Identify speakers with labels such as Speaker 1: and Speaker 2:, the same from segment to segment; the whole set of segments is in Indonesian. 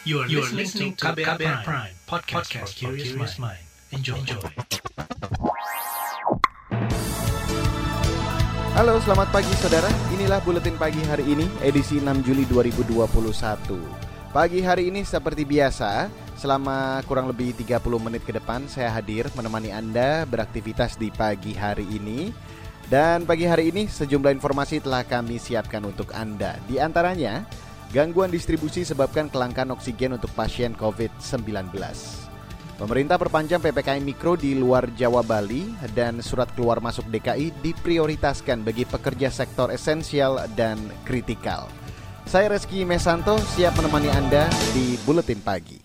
Speaker 1: You are, you are listening to KBR, Prime, Prime podcast, podcast for curious mind. Enjoy. Enjoy.
Speaker 2: Halo, selamat pagi saudara. Inilah buletin pagi hari ini, edisi 6 Juli 2021. Pagi hari ini seperti biasa, selama kurang lebih 30 menit ke depan saya hadir menemani Anda beraktivitas di pagi hari ini. Dan pagi hari ini sejumlah informasi telah kami siapkan untuk Anda. Di antaranya, Gangguan distribusi sebabkan kelangkaan oksigen untuk pasien COVID-19. Pemerintah perpanjang PPKM Mikro di luar Jawa Bali dan surat keluar masuk DKI diprioritaskan bagi pekerja sektor esensial dan kritikal. Saya Reski Mesanto siap menemani Anda di Buletin Pagi.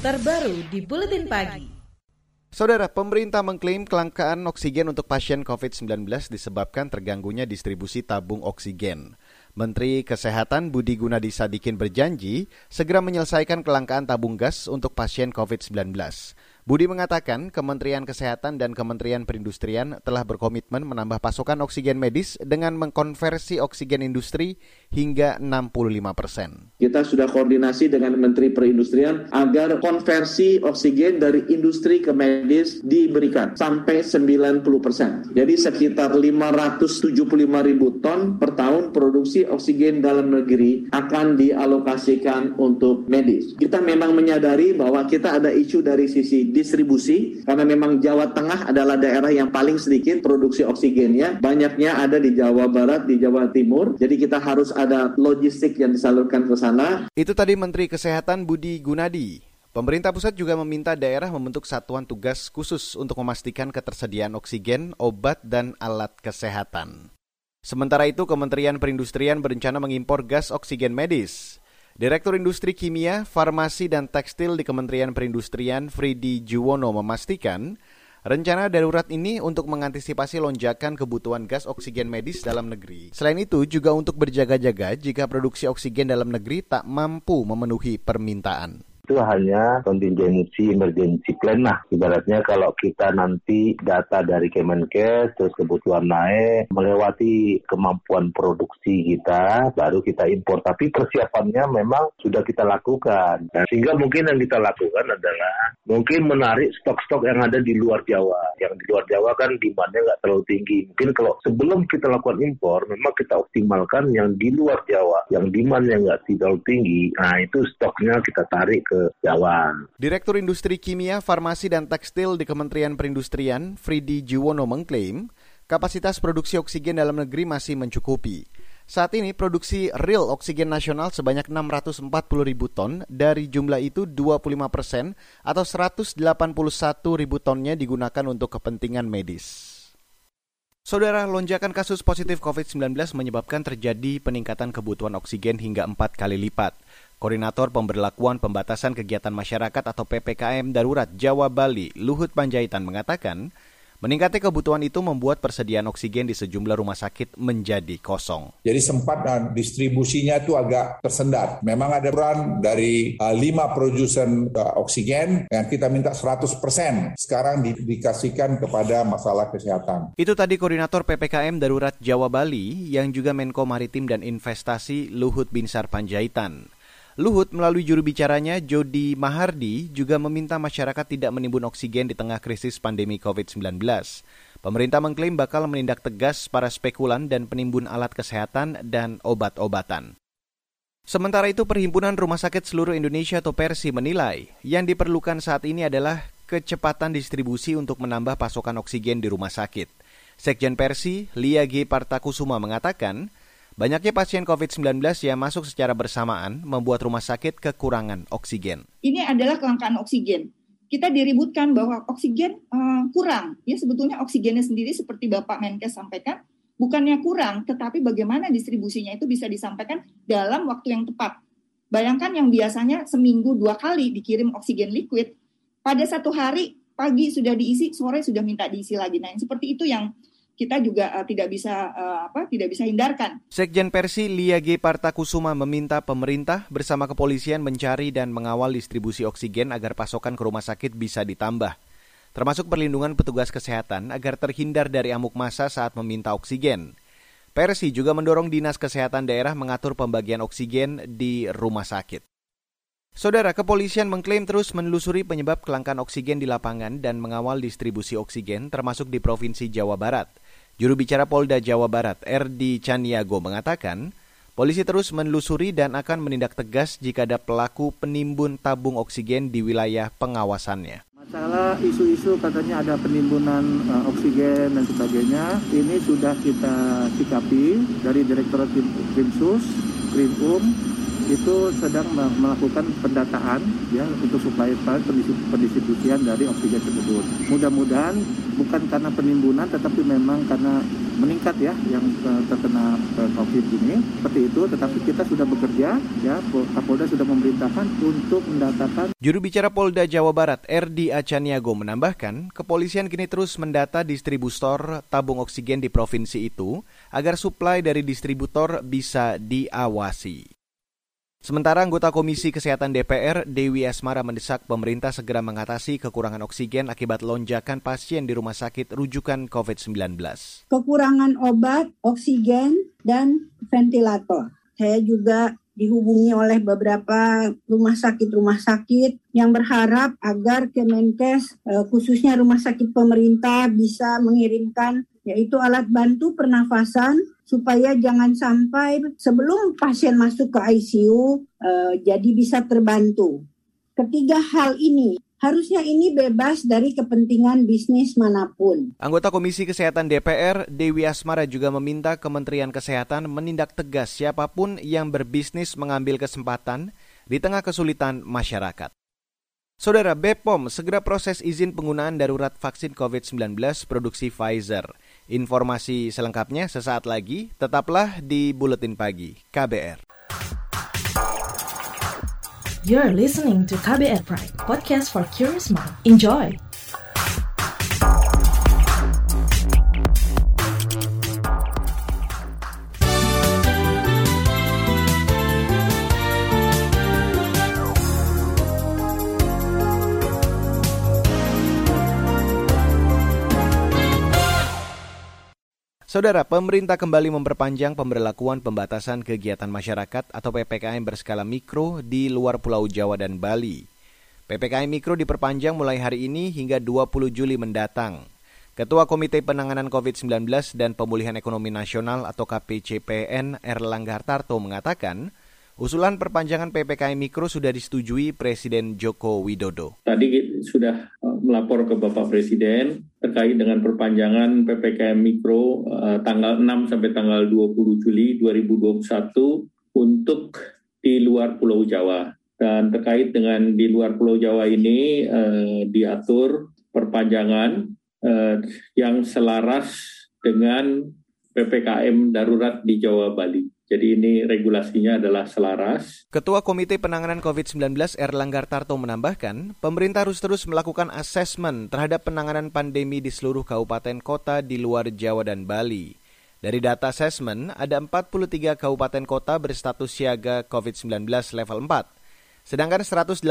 Speaker 3: Terbaru di Buletin Pagi.
Speaker 2: Saudara, pemerintah mengklaim kelangkaan oksigen untuk pasien COVID-19 disebabkan terganggunya distribusi tabung oksigen. Menteri Kesehatan Budi Gunadi Sadikin berjanji segera menyelesaikan kelangkaan tabung gas untuk pasien COVID-19. Budi mengatakan Kementerian Kesehatan dan Kementerian Perindustrian telah berkomitmen menambah pasokan oksigen medis dengan mengkonversi oksigen industri hingga 65 persen.
Speaker 4: Kita sudah koordinasi dengan Menteri Perindustrian agar konversi oksigen dari industri ke medis diberikan sampai 90 persen. Jadi sekitar 575 ribu ton per tahun produksi oksigen dalam negeri akan dialokasikan untuk medis. Kita memang menyadari bahwa kita ada isu dari sisi distribusi karena memang Jawa Tengah adalah daerah yang paling sedikit produksi oksigennya banyaknya ada di Jawa Barat di Jawa Timur jadi kita harus ada logistik yang disalurkan ke sana
Speaker 2: itu tadi Menteri Kesehatan Budi Gunadi Pemerintah pusat juga meminta daerah membentuk satuan tugas khusus untuk memastikan ketersediaan oksigen, obat, dan alat kesehatan. Sementara itu, Kementerian Perindustrian berencana mengimpor gas oksigen medis. Direktur Industri Kimia, Farmasi, dan Tekstil di Kementerian Perindustrian Fridi Juwono memastikan rencana darurat ini untuk mengantisipasi lonjakan kebutuhan gas oksigen medis dalam negeri. Selain itu, juga untuk berjaga-jaga jika produksi oksigen dalam negeri tak mampu memenuhi permintaan
Speaker 5: itu hanya contingency emergency plan lah. Ibaratnya kalau kita nanti data dari Kemenkes terus kebutuhan naik melewati kemampuan produksi kita baru kita impor. Tapi persiapannya memang sudah kita lakukan. Nah, sehingga mungkin yang kita lakukan adalah mungkin menarik stok-stok yang ada di luar Jawa. Yang di luar Jawa kan demandnya nggak terlalu tinggi. Mungkin kalau sebelum kita lakukan impor memang kita optimalkan yang di luar Jawa. Yang demandnya nggak terlalu tinggi. Nah itu stoknya kita tarik ke Jawa.
Speaker 2: Direktur Industri Kimia, Farmasi, dan Tekstil di Kementerian Perindustrian, Fridi Juwono mengklaim kapasitas produksi oksigen dalam negeri masih mencukupi. Saat ini produksi real oksigen nasional sebanyak 640 ribu ton, dari jumlah itu 25 persen atau 181 ribu tonnya digunakan untuk kepentingan medis. Saudara, lonjakan kasus positif COVID-19 menyebabkan terjadi peningkatan kebutuhan oksigen hingga empat kali lipat. Koordinator Pemberlakuan Pembatasan Kegiatan Masyarakat atau PPKM Darurat Jawa Bali, Luhut Panjaitan mengatakan, Meningkatnya kebutuhan itu membuat persediaan oksigen di sejumlah rumah sakit menjadi kosong.
Speaker 6: Jadi sempat uh, distribusinya itu agak tersendat. Memang ada peran dari uh, lima produsen uh, oksigen yang kita minta 100% sekarang di, dikasihkan kepada masalah kesehatan.
Speaker 2: Itu tadi Koordinator PPKM Darurat Jawa Bali yang juga Menko Maritim dan Investasi Luhut Binsar Panjaitan. Luhut melalui juru bicaranya Jody Mahardi juga meminta masyarakat tidak menimbun oksigen di tengah krisis pandemi COVID-19. Pemerintah mengklaim bakal menindak tegas para spekulan dan penimbun alat kesehatan dan obat-obatan. Sementara itu Perhimpunan Rumah Sakit Seluruh Indonesia atau Persi menilai yang diperlukan saat ini adalah kecepatan distribusi untuk menambah pasokan oksigen di rumah sakit. Sekjen Persi, Lia G. Partakusuma mengatakan, Banyaknya pasien COVID-19 yang masuk secara bersamaan membuat rumah sakit kekurangan oksigen.
Speaker 7: Ini adalah kelangkaan oksigen. Kita diributkan bahwa oksigen uh, kurang. Ya sebetulnya oksigennya sendiri seperti Bapak Menkes sampaikan bukannya kurang, tetapi bagaimana distribusinya itu bisa disampaikan dalam waktu yang tepat. Bayangkan yang biasanya seminggu dua kali dikirim oksigen liquid, pada satu hari pagi sudah diisi, sore sudah minta diisi lagi. Nah, seperti itu yang kita juga uh, tidak bisa uh, apa tidak bisa hindarkan.
Speaker 2: Sekjen Persi Lia G Partakusuma meminta pemerintah bersama kepolisian mencari dan mengawal distribusi oksigen agar pasokan ke rumah sakit bisa ditambah. Termasuk perlindungan petugas kesehatan agar terhindar dari amuk masa saat meminta oksigen. Persi juga mendorong Dinas Kesehatan daerah mengatur pembagian oksigen di rumah sakit. Saudara, kepolisian mengklaim terus menelusuri penyebab kelangkaan oksigen di lapangan dan mengawal distribusi oksigen termasuk di Provinsi Jawa Barat. Juru bicara Polda Jawa Barat, Erdi Caniago, mengatakan, polisi terus menelusuri dan akan menindak tegas jika ada pelaku penimbun tabung oksigen di wilayah pengawasannya.
Speaker 8: Masalah isu-isu katanya ada penimbunan uh, oksigen dan sebagainya, ini sudah kita sikapi dari Direktorat Krimsus, Krimum, itu sedang melakukan pendataan ya untuk supaya pendistribusian dari oksigen tersebut. Mudah-mudahan bukan karena penimbunan tetapi memang karena meningkat ya yang eh, terkena eh, COVID ini seperti itu. Tetapi kita sudah bekerja ya Kapolda sudah memerintahkan untuk mendatakan.
Speaker 2: Juru bicara Polda Jawa Barat Erdi Acaniago menambahkan kepolisian kini terus mendata distributor tabung oksigen di provinsi itu agar suplai dari distributor bisa diawasi. Sementara anggota Komisi Kesehatan DPR, Dewi Asmara mendesak pemerintah segera mengatasi kekurangan oksigen akibat lonjakan pasien di rumah sakit rujukan COVID-19.
Speaker 9: Kekurangan obat, oksigen, dan ventilator. Saya juga dihubungi oleh beberapa rumah sakit-rumah sakit yang berharap agar Kemenkes eh, khususnya rumah sakit pemerintah bisa mengirimkan yaitu alat bantu pernafasan supaya jangan sampai sebelum pasien masuk ke ICU uh, eh, jadi bisa terbantu. Ketiga hal ini harusnya ini bebas dari kepentingan bisnis mana pun.
Speaker 2: Anggota Komisi Kesehatan DPR, Dewi Asmara juga meminta Kementerian Kesehatan menindak tegas siapa pun yang berbisnis mengambil kesempatan di tengah kesulitan masyarakat. Saudara BPOM segera proses izin penggunaan darurat vaksin COVID-19 produksi Pfizer. Informasi selengkapnya sesaat lagi, tetaplah di Buletin Pagi KBR.
Speaker 3: You're listening to KBR Pride, podcast for curious mind. Enjoy!
Speaker 2: Saudara, pemerintah kembali memperpanjang pemberlakuan pembatasan kegiatan masyarakat atau PPKM berskala mikro di luar Pulau Jawa dan Bali. PPKM mikro diperpanjang mulai hari ini hingga 20 Juli mendatang. Ketua Komite Penanganan COVID-19 dan Pemulihan Ekonomi Nasional atau KPCPN Erlangga Hartarto mengatakan, Usulan perpanjangan PPKM Mikro sudah disetujui Presiden Joko Widodo.
Speaker 4: Tadi sudah uh, melapor ke Bapak Presiden terkait dengan perpanjangan PPKM Mikro uh, tanggal 6 sampai tanggal 20 Juli 2021 untuk di luar Pulau Jawa. Dan terkait dengan di luar Pulau Jawa ini uh, diatur perpanjangan uh, yang selaras dengan PPKM darurat di Jawa Bali. Jadi ini regulasinya adalah selaras.
Speaker 2: Ketua Komite Penanganan COVID-19 Erlangga Tarto menambahkan, pemerintah harus terus melakukan asesmen terhadap penanganan pandemi di seluruh kabupaten kota di luar Jawa dan Bali. Dari data asesmen, ada 43 kabupaten kota berstatus siaga COVID-19 level 4. Sedangkan 187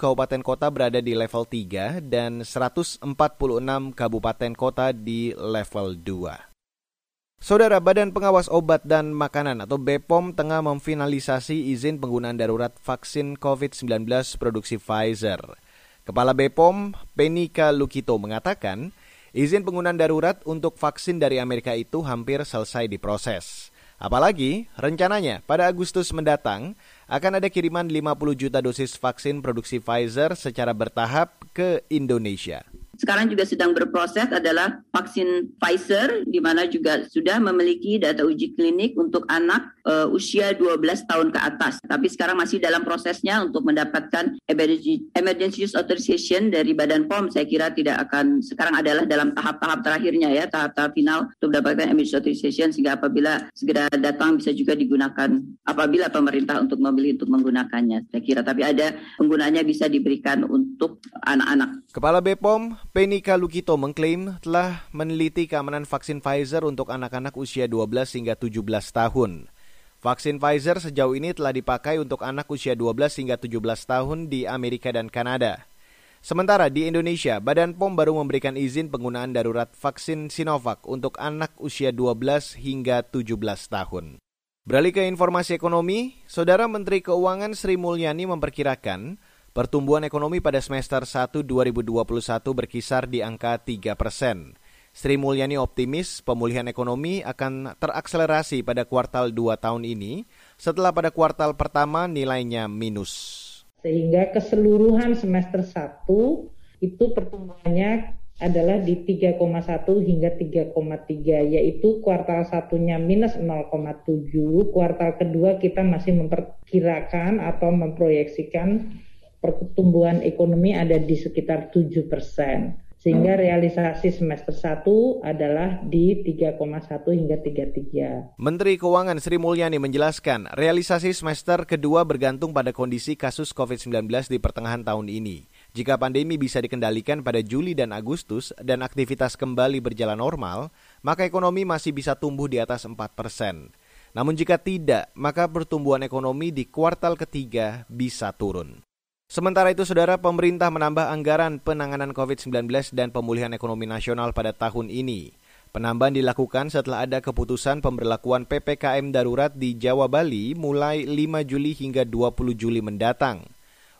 Speaker 2: kabupaten kota berada di level 3 dan 146 kabupaten kota di level 2. Saudara Badan Pengawas Obat dan Makanan atau BPOM tengah memfinalisasi izin penggunaan darurat vaksin COVID-19 produksi Pfizer. Kepala BPOM, Penika Lukito mengatakan, izin penggunaan darurat untuk vaksin dari Amerika itu hampir selesai diproses. Apalagi, rencananya pada Agustus mendatang akan ada kiriman 50 juta dosis vaksin produksi Pfizer secara bertahap ke Indonesia
Speaker 10: sekarang juga sedang berproses adalah vaksin Pfizer di mana juga sudah memiliki data uji klinik untuk anak uh, usia 12 tahun ke atas. Tapi sekarang masih dalam prosesnya untuk mendapatkan emergency, emergency use authorization dari Badan POM. Saya kira tidak akan sekarang adalah dalam tahap-tahap terakhirnya ya, tahap-tahap final untuk mendapatkan emergency authorization sehingga apabila segera datang bisa juga digunakan apabila pemerintah untuk memilih untuk menggunakannya. Saya kira tapi ada penggunanya bisa diberikan untuk anak-anak.
Speaker 2: Kepala BPOM Penika Lukito mengklaim telah meneliti keamanan vaksin Pfizer untuk anak-anak usia 12 hingga 17 tahun. Vaksin Pfizer sejauh ini telah dipakai untuk anak usia 12 hingga 17 tahun di Amerika dan Kanada. Sementara di Indonesia, Badan POM baru memberikan izin penggunaan darurat vaksin Sinovac untuk anak usia 12 hingga 17 tahun. Beralih ke informasi ekonomi, Saudara Menteri Keuangan Sri Mulyani memperkirakan pertumbuhan ekonomi pada semester 1 2021 berkisar di angka 3 persen. Sri Mulyani optimis pemulihan ekonomi akan terakselerasi pada kuartal 2 tahun ini setelah pada kuartal pertama nilainya minus.
Speaker 11: Sehingga keseluruhan semester 1 itu pertumbuhannya adalah di 3,1 hingga 3,3 yaitu kuartal satunya minus 0,7 kuartal kedua kita masih memperkirakan atau memproyeksikan pertumbuhan ekonomi ada di sekitar 7 persen sehingga realisasi semester 1 adalah di 3,1 hingga 3,3.
Speaker 2: Menteri Keuangan Sri Mulyani menjelaskan, realisasi semester kedua bergantung pada kondisi kasus COVID-19 di pertengahan tahun ini. Jika pandemi bisa dikendalikan pada Juli dan Agustus dan aktivitas kembali berjalan normal, maka ekonomi masih bisa tumbuh di atas 4 persen. Namun jika tidak, maka pertumbuhan ekonomi di kuartal ketiga bisa turun. Sementara itu, saudara pemerintah menambah anggaran penanganan COVID-19 dan pemulihan ekonomi nasional pada tahun ini. Penambahan dilakukan setelah ada keputusan pemberlakuan PPKM darurat di Jawa Bali mulai 5 Juli hingga 20 Juli mendatang.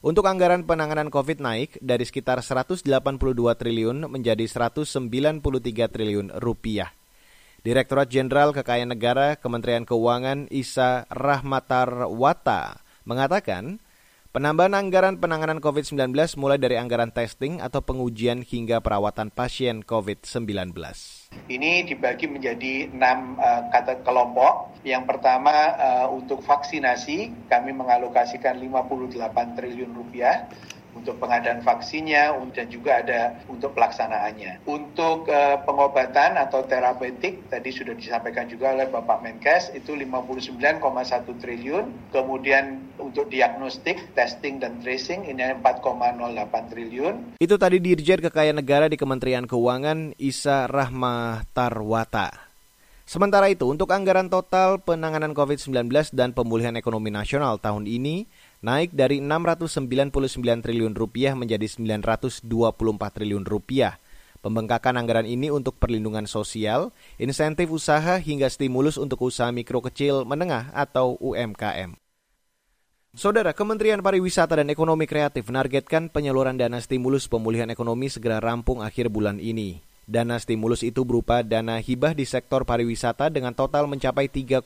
Speaker 2: Untuk anggaran penanganan COVID naik dari sekitar 182 triliun menjadi 193 triliun rupiah. Direktorat Jenderal Kekayaan Negara Kementerian Keuangan Isa Rahmatarwata mengatakan, penambahan anggaran penanganan COVID-19 mulai dari anggaran testing atau pengujian hingga perawatan pasien COVID-19.
Speaker 12: Ini dibagi menjadi enam uh, kata kelompok. Yang pertama uh, untuk vaksinasi kami mengalokasikan 58 triliun rupiah untuk pengadaan vaksinnya dan juga ada untuk pelaksanaannya. Untuk uh, pengobatan atau terapeutik tadi sudah disampaikan juga oleh Bapak Menkes itu 59,1 triliun. Kemudian untuk diagnostik, testing dan tracing ini 4,08 triliun.
Speaker 2: Itu tadi Dirjen Kekayaan Negara di Kementerian Keuangan Isa Rahma Tarwata. Sementara itu, untuk anggaran total penanganan COVID-19 dan pemulihan ekonomi nasional tahun ini, naik dari 699 triliun rupiah menjadi 924 triliun rupiah. Pembengkakan anggaran ini untuk perlindungan sosial, insentif usaha hingga stimulus untuk usaha mikro kecil menengah atau UMKM. Saudara, Kementerian Pariwisata dan Ekonomi Kreatif menargetkan penyaluran dana stimulus pemulihan ekonomi segera rampung akhir bulan ini. Dana stimulus itu berupa dana hibah di sektor pariwisata dengan total mencapai 3,7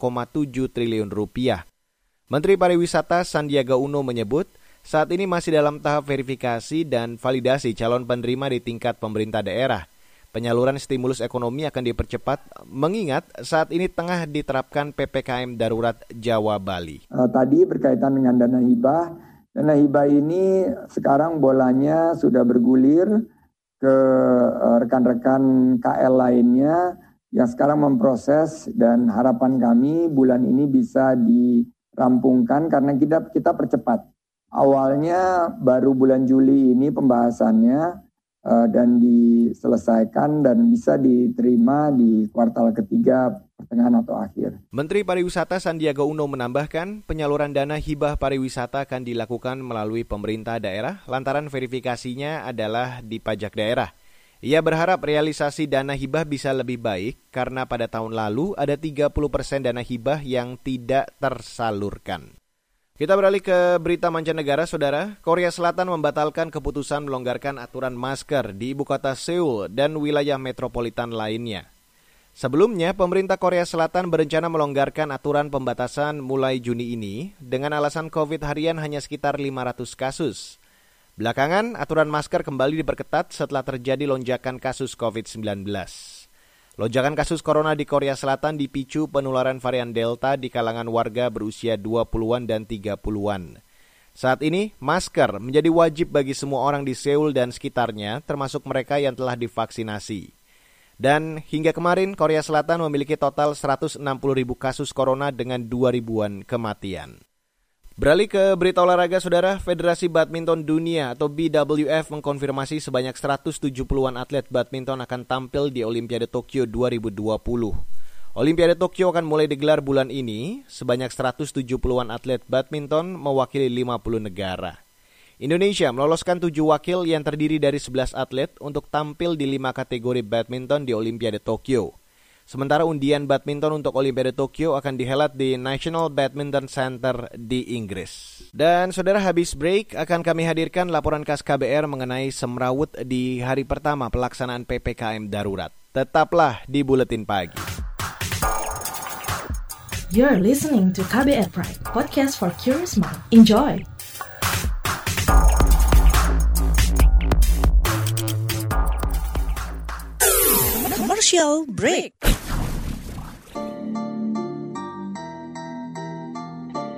Speaker 2: triliun rupiah. Menteri Pariwisata Sandiaga Uno menyebut, saat ini masih dalam tahap verifikasi dan validasi calon penerima di tingkat pemerintah daerah. Penyaluran stimulus ekonomi akan dipercepat mengingat saat ini tengah diterapkan PPKM darurat Jawa Bali.
Speaker 13: Uh, tadi berkaitan dengan dana hibah, dana hibah ini sekarang bolanya sudah bergulir ke uh, rekan-rekan KL lainnya yang sekarang memproses dan harapan kami bulan ini bisa di rampungkan karena kita kita percepat. Awalnya baru bulan Juli ini pembahasannya uh, dan diselesaikan dan bisa diterima di kuartal ketiga pertengahan atau akhir.
Speaker 2: Menteri Pariwisata Sandiaga Uno menambahkan penyaluran dana hibah pariwisata akan dilakukan melalui pemerintah daerah lantaran verifikasinya adalah di pajak daerah. Ia berharap realisasi dana hibah bisa lebih baik karena pada tahun lalu ada 30 persen dana hibah yang tidak tersalurkan. Kita beralih ke berita mancanegara, Saudara. Korea Selatan membatalkan keputusan melonggarkan aturan masker di ibu kota Seoul dan wilayah metropolitan lainnya. Sebelumnya, pemerintah Korea Selatan berencana melonggarkan aturan pembatasan mulai Juni ini dengan alasan COVID harian hanya sekitar 500 kasus. Belakangan, aturan masker kembali diperketat setelah terjadi lonjakan kasus COVID-19. Lonjakan kasus corona di Korea Selatan dipicu penularan varian Delta di kalangan warga berusia 20-an dan 30-an. Saat ini, masker menjadi wajib bagi semua orang di Seoul dan sekitarnya, termasuk mereka yang telah divaksinasi. Dan hingga kemarin, Korea Selatan memiliki total 160 ribu kasus corona dengan 2 ribuan kematian. Beralih ke berita olahraga, Saudara, Federasi Badminton Dunia atau BWF mengkonfirmasi sebanyak 170-an atlet badminton akan tampil di Olimpiade Tokyo 2020. Olimpiade Tokyo akan mulai digelar bulan ini, sebanyak 170-an atlet badminton mewakili 50 negara. Indonesia meloloskan 7 wakil yang terdiri dari 11 atlet untuk tampil di 5 kategori badminton di Olimpiade Tokyo. Sementara undian badminton untuk Olimpiade Tokyo akan dihelat di National Badminton Center di Inggris. Dan saudara habis break akan kami hadirkan laporan khas KBR mengenai semrawut di hari pertama pelaksanaan PPKM darurat. Tetaplah di Buletin Pagi.
Speaker 3: You're listening to KBR Pride, podcast for curious mind. Enjoy!
Speaker 14: Commercial break.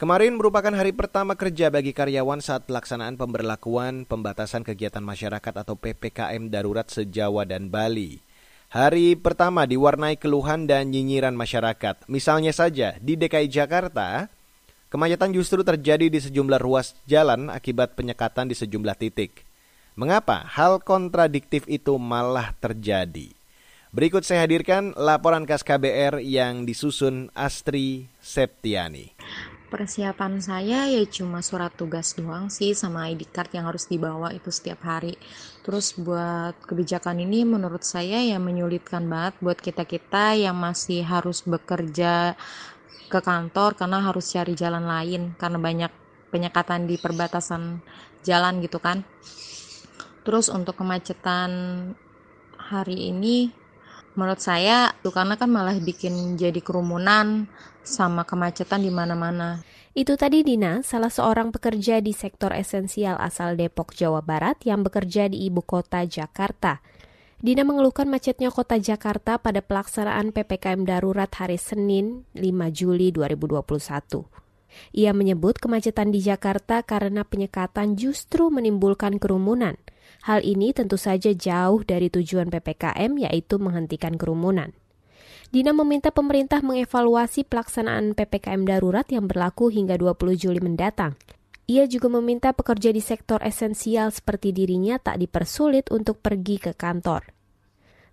Speaker 2: Kemarin merupakan hari pertama kerja bagi karyawan saat pelaksanaan pemberlakuan pembatasan kegiatan masyarakat atau PPKM darurat se-Jawa dan Bali. Hari pertama diwarnai keluhan dan nyinyiran masyarakat. Misalnya saja, di DKI Jakarta, kemacetan justru terjadi di sejumlah ruas jalan akibat penyekatan di sejumlah titik. Mengapa hal kontradiktif itu malah terjadi? Berikut saya hadirkan laporan khas KBR yang disusun Astri Septiani.
Speaker 15: Persiapan saya ya cuma surat tugas doang sih sama ID card yang harus dibawa itu setiap hari. Terus buat kebijakan ini menurut saya ya menyulitkan banget buat kita-kita yang masih harus bekerja ke kantor karena harus cari jalan lain karena banyak penyekatan di perbatasan jalan gitu kan. Terus untuk kemacetan hari ini menurut saya tuh karena kan malah bikin jadi kerumunan sama kemacetan di mana-mana.
Speaker 16: Itu tadi Dina, salah seorang pekerja di sektor esensial asal Depok, Jawa Barat yang bekerja di ibu kota Jakarta. Dina mengeluhkan macetnya kota Jakarta pada pelaksanaan PPKM darurat hari Senin 5 Juli 2021. Ia menyebut kemacetan di Jakarta karena penyekatan justru menimbulkan kerumunan. Hal ini tentu saja jauh dari tujuan PPKM yaitu menghentikan kerumunan. Dina meminta pemerintah mengevaluasi pelaksanaan PPKM darurat yang berlaku hingga 20 Juli mendatang. Ia juga meminta pekerja di sektor esensial seperti dirinya tak dipersulit untuk pergi ke kantor.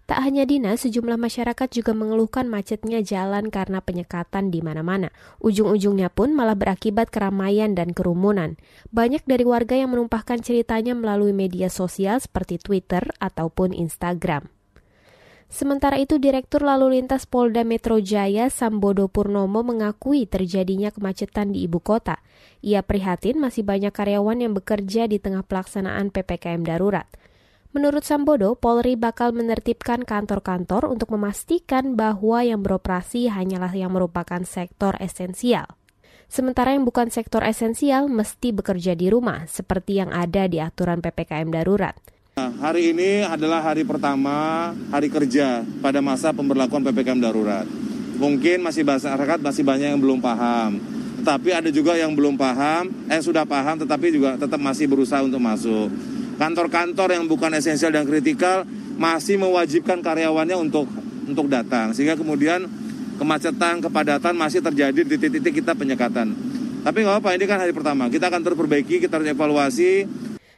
Speaker 16: Tak hanya Dina, sejumlah masyarakat juga mengeluhkan macetnya jalan karena penyekatan di mana-mana. Ujung-ujungnya pun malah berakibat keramaian dan kerumunan. Banyak dari warga yang menumpahkan ceritanya melalui media sosial seperti Twitter ataupun Instagram. Sementara itu, Direktur Lalu Lintas Polda Metro Jaya Sambodo Purnomo mengakui terjadinya kemacetan di ibu kota. Ia prihatin masih banyak karyawan yang bekerja di tengah pelaksanaan PPKM darurat. Menurut Sambodo, Polri bakal menertibkan kantor-kantor untuk memastikan bahwa yang beroperasi hanyalah yang merupakan sektor esensial. Sementara yang bukan sektor esensial mesti bekerja di rumah, seperti yang ada di aturan PPKM darurat.
Speaker 17: Nah, hari ini adalah hari pertama hari kerja pada masa pemberlakuan PPKM darurat. Mungkin masih masyarakat masih banyak yang belum paham. Tetapi ada juga yang belum paham, eh sudah paham tetapi juga tetap masih berusaha untuk masuk. Kantor-kantor yang bukan esensial dan kritikal masih mewajibkan karyawannya untuk untuk datang sehingga kemudian kemacetan, kepadatan masih terjadi di titik-titik kita penyekatan. Tapi nggak apa-apa, ini kan hari pertama. Kita akan terus perbaiki, kita harus evaluasi,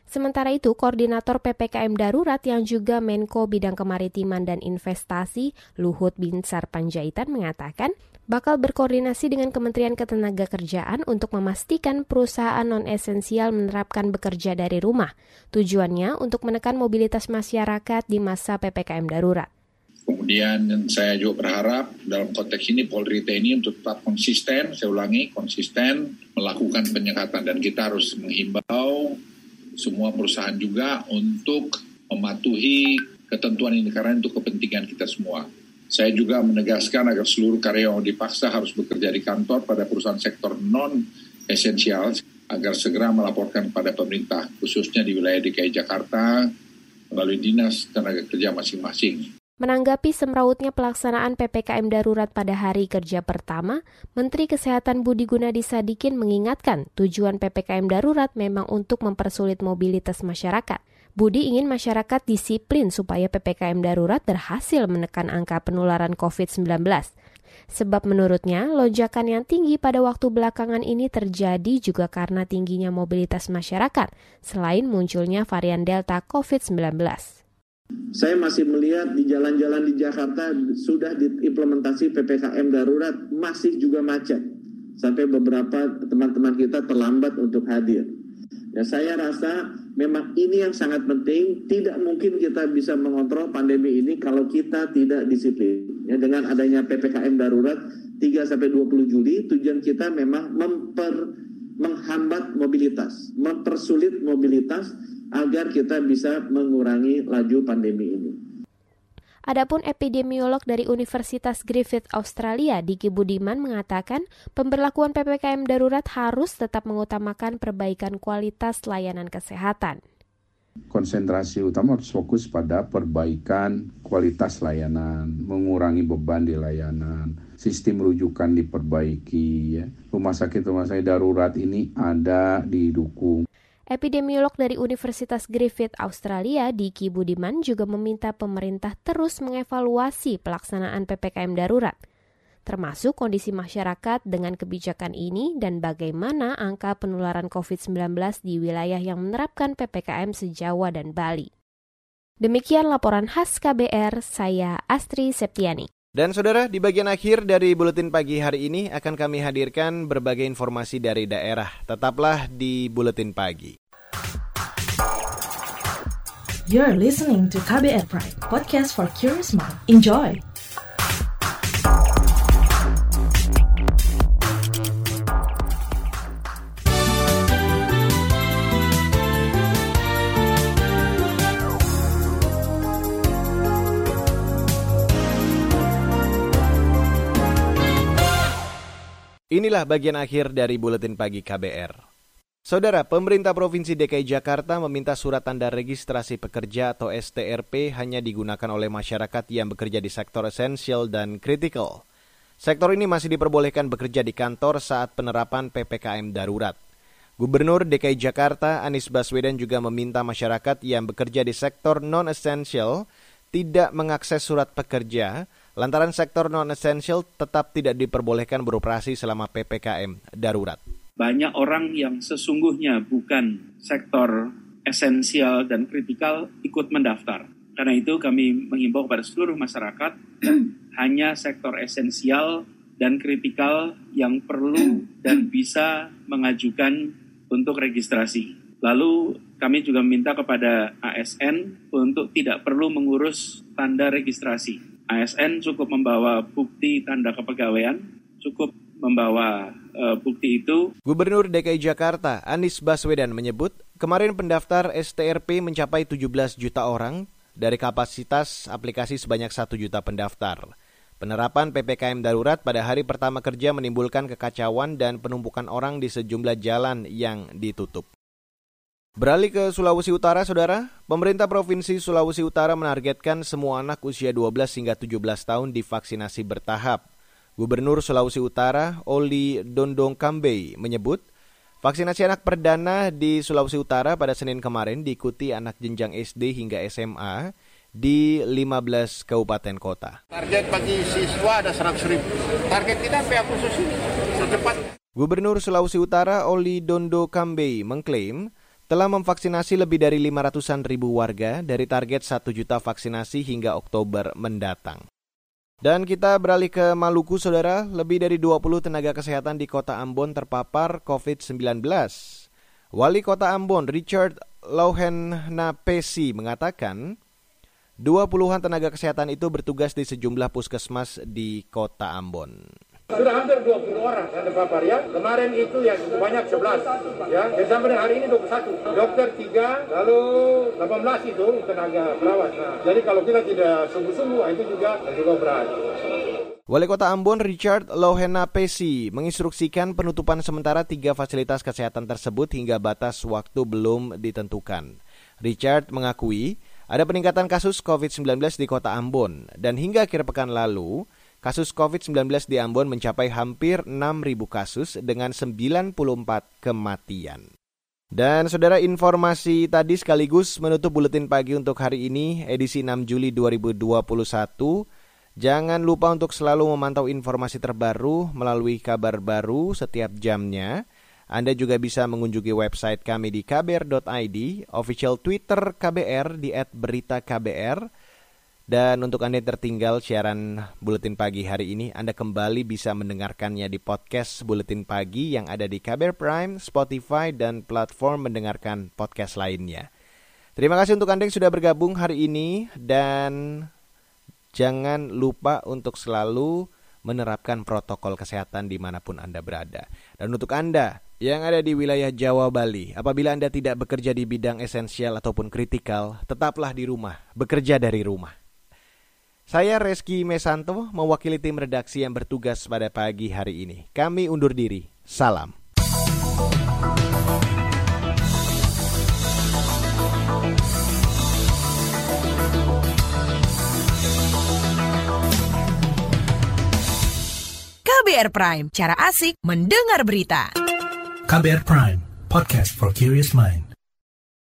Speaker 16: Sementara itu, Koordinator PPKM Darurat yang juga Menko Bidang Kemaritiman dan Investasi, Luhut Binsar Panjaitan mengatakan, bakal berkoordinasi dengan Kementerian Ketenagakerjaan untuk memastikan perusahaan non-esensial menerapkan bekerja dari rumah. Tujuannya untuk menekan mobilitas masyarakat di masa PPKM darurat.
Speaker 18: Kemudian saya juga berharap dalam konteks ini Polri TNI untuk tetap konsisten, saya ulangi, konsisten melakukan penyekatan dan kita harus menghimbau semua perusahaan juga untuk mematuhi ketentuan ini karena untuk kepentingan kita semua. Saya juga menegaskan agar seluruh karyawan dipaksa harus bekerja di kantor pada perusahaan sektor non esensial agar segera melaporkan pada pemerintah, khususnya di wilayah DKI Jakarta melalui dinas tenaga kerja masing-masing.
Speaker 16: Menanggapi semrautnya pelaksanaan PPKM darurat pada hari kerja pertama, Menteri Kesehatan Budi Gunadi Sadikin mengingatkan tujuan PPKM darurat memang untuk mempersulit mobilitas masyarakat. Budi ingin masyarakat disiplin supaya PPKM darurat berhasil menekan angka penularan COVID-19. Sebab menurutnya, lonjakan yang tinggi pada waktu belakangan ini terjadi juga karena tingginya mobilitas masyarakat, selain munculnya varian Delta COVID-19.
Speaker 4: Saya masih melihat di jalan-jalan di Jakarta sudah diimplementasi PPKM darurat masih juga macet. Sampai beberapa teman-teman kita terlambat untuk hadir. Ya, saya rasa memang ini yang sangat penting. Tidak mungkin kita bisa mengontrol pandemi ini kalau kita tidak disiplin. Ya, dengan adanya PPKM darurat 3 sampai 20 Juli, tujuan kita memang memper menghambat mobilitas, mempersulit mobilitas agar kita bisa mengurangi laju pandemi ini.
Speaker 16: Adapun epidemiolog dari Universitas Griffith Australia, Diki Budiman mengatakan pemberlakuan PPKM darurat harus tetap mengutamakan perbaikan kualitas layanan kesehatan.
Speaker 19: Konsentrasi utama harus fokus pada perbaikan kualitas layanan, mengurangi beban di layanan, sistem rujukan diperbaiki, ya. rumah sakit-rumah sakit darurat ini ada didukung.
Speaker 16: Epidemiolog dari Universitas Griffith Australia, Diki Budiman juga meminta pemerintah terus mengevaluasi pelaksanaan PPKM darurat, termasuk kondisi masyarakat dengan kebijakan ini dan bagaimana angka penularan COVID-19 di wilayah yang menerapkan PPKM sejawa dan Bali. Demikian laporan khas KBR, saya Astri Septiani.
Speaker 2: Dan saudara, di bagian akhir dari Buletin Pagi hari ini akan kami hadirkan berbagai informasi dari daerah. Tetaplah di Buletin Pagi.
Speaker 3: You're listening to KBR Pride, podcast for curious mind. Enjoy!
Speaker 2: Inilah bagian akhir dari Buletin Pagi KBR. Saudara, pemerintah Provinsi DKI Jakarta meminta surat tanda registrasi pekerja atau STRP hanya digunakan oleh masyarakat yang bekerja di sektor esensial dan kritikal. Sektor ini masih diperbolehkan bekerja di kantor saat penerapan PPKM darurat. Gubernur DKI Jakarta Anies Baswedan juga meminta masyarakat yang bekerja di sektor non-esensial tidak mengakses surat pekerja lantaran sektor non-esensial tetap tidak diperbolehkan beroperasi selama PPKM darurat.
Speaker 20: Banyak orang yang sesungguhnya bukan sektor esensial dan kritikal ikut mendaftar. Karena itu kami mengimbau kepada seluruh masyarakat hanya sektor esensial dan kritikal yang perlu dan bisa mengajukan untuk registrasi. Lalu kami juga meminta kepada ASN untuk tidak perlu mengurus tanda registrasi. ASN cukup membawa bukti tanda kepegawaian, cukup membawa uh, bukti itu.
Speaker 2: Gubernur DKI Jakarta Anies Baswedan menyebut kemarin pendaftar STRP mencapai 17 juta orang dari kapasitas aplikasi sebanyak 1 juta pendaftar. Penerapan PPKM darurat pada hari pertama kerja menimbulkan kekacauan dan penumpukan orang di sejumlah jalan yang ditutup. Beralih ke Sulawesi Utara, Saudara. Pemerintah Provinsi Sulawesi Utara menargetkan semua anak usia 12 hingga 17 tahun divaksinasi bertahap. Gubernur Sulawesi Utara, Oli Dondong Kambei, menyebut vaksinasi anak perdana di Sulawesi Utara pada Senin kemarin diikuti anak jenjang SD hingga SMA di 15 kabupaten kota.
Speaker 21: Target bagi siswa ada 100 ribu. Target kita PA khusus ini secepat.
Speaker 2: Gubernur Sulawesi Utara Oli Dondo Kambei mengklaim telah memvaksinasi lebih dari 500-an ribu warga dari target 1 juta vaksinasi hingga Oktober mendatang. Dan kita beralih ke Maluku, Saudara. Lebih dari 20 tenaga kesehatan di kota Ambon terpapar COVID-19. Wali kota Ambon, Richard Lauhenapesi, mengatakan 20-an tenaga kesehatan itu bertugas di sejumlah puskesmas di kota Ambon.
Speaker 21: Sudah hampir 20 orang yang terpapar ya. Kemarin itu yang banyak 11 ya. Dan sampai hari ini 21. Dokter 3, lalu 18 itu tenaga perawat. Nah, jadi kalau kita tidak sungguh-sungguh itu juga juga berat.
Speaker 2: Wali Kota Ambon Richard Lohena Pesi menginstruksikan penutupan sementara tiga fasilitas kesehatan tersebut hingga batas waktu belum ditentukan. Richard mengakui ada peningkatan kasus COVID-19 di Kota Ambon dan hingga akhir pekan lalu Kasus COVID-19 di Ambon mencapai hampir 6.000 kasus dengan 94 kematian. Dan saudara informasi tadi sekaligus menutup buletin pagi untuk hari ini edisi 6 Juli 2021. Jangan lupa untuk selalu memantau informasi terbaru melalui kabar baru setiap jamnya. Anda juga bisa mengunjungi website kami di kbr.id, official Twitter KBR di @beritaKBR, dan untuk Anda yang tertinggal siaran Buletin Pagi hari ini, Anda kembali bisa mendengarkannya di podcast Buletin Pagi yang ada di KBR Prime, Spotify, dan platform mendengarkan podcast lainnya. Terima kasih untuk Anda yang sudah bergabung hari ini dan jangan lupa untuk selalu menerapkan protokol kesehatan di mana pun Anda berada. Dan untuk Anda yang ada di wilayah Jawa Bali, apabila Anda tidak bekerja di bidang esensial ataupun kritikal, tetaplah di rumah, bekerja dari rumah. Saya Reski Mesanto mewakili tim redaksi yang bertugas pada pagi hari ini. Kami undur diri. Salam.
Speaker 14: KBR Prime, cara asik mendengar berita.
Speaker 1: KBR Prime, podcast for curious mind.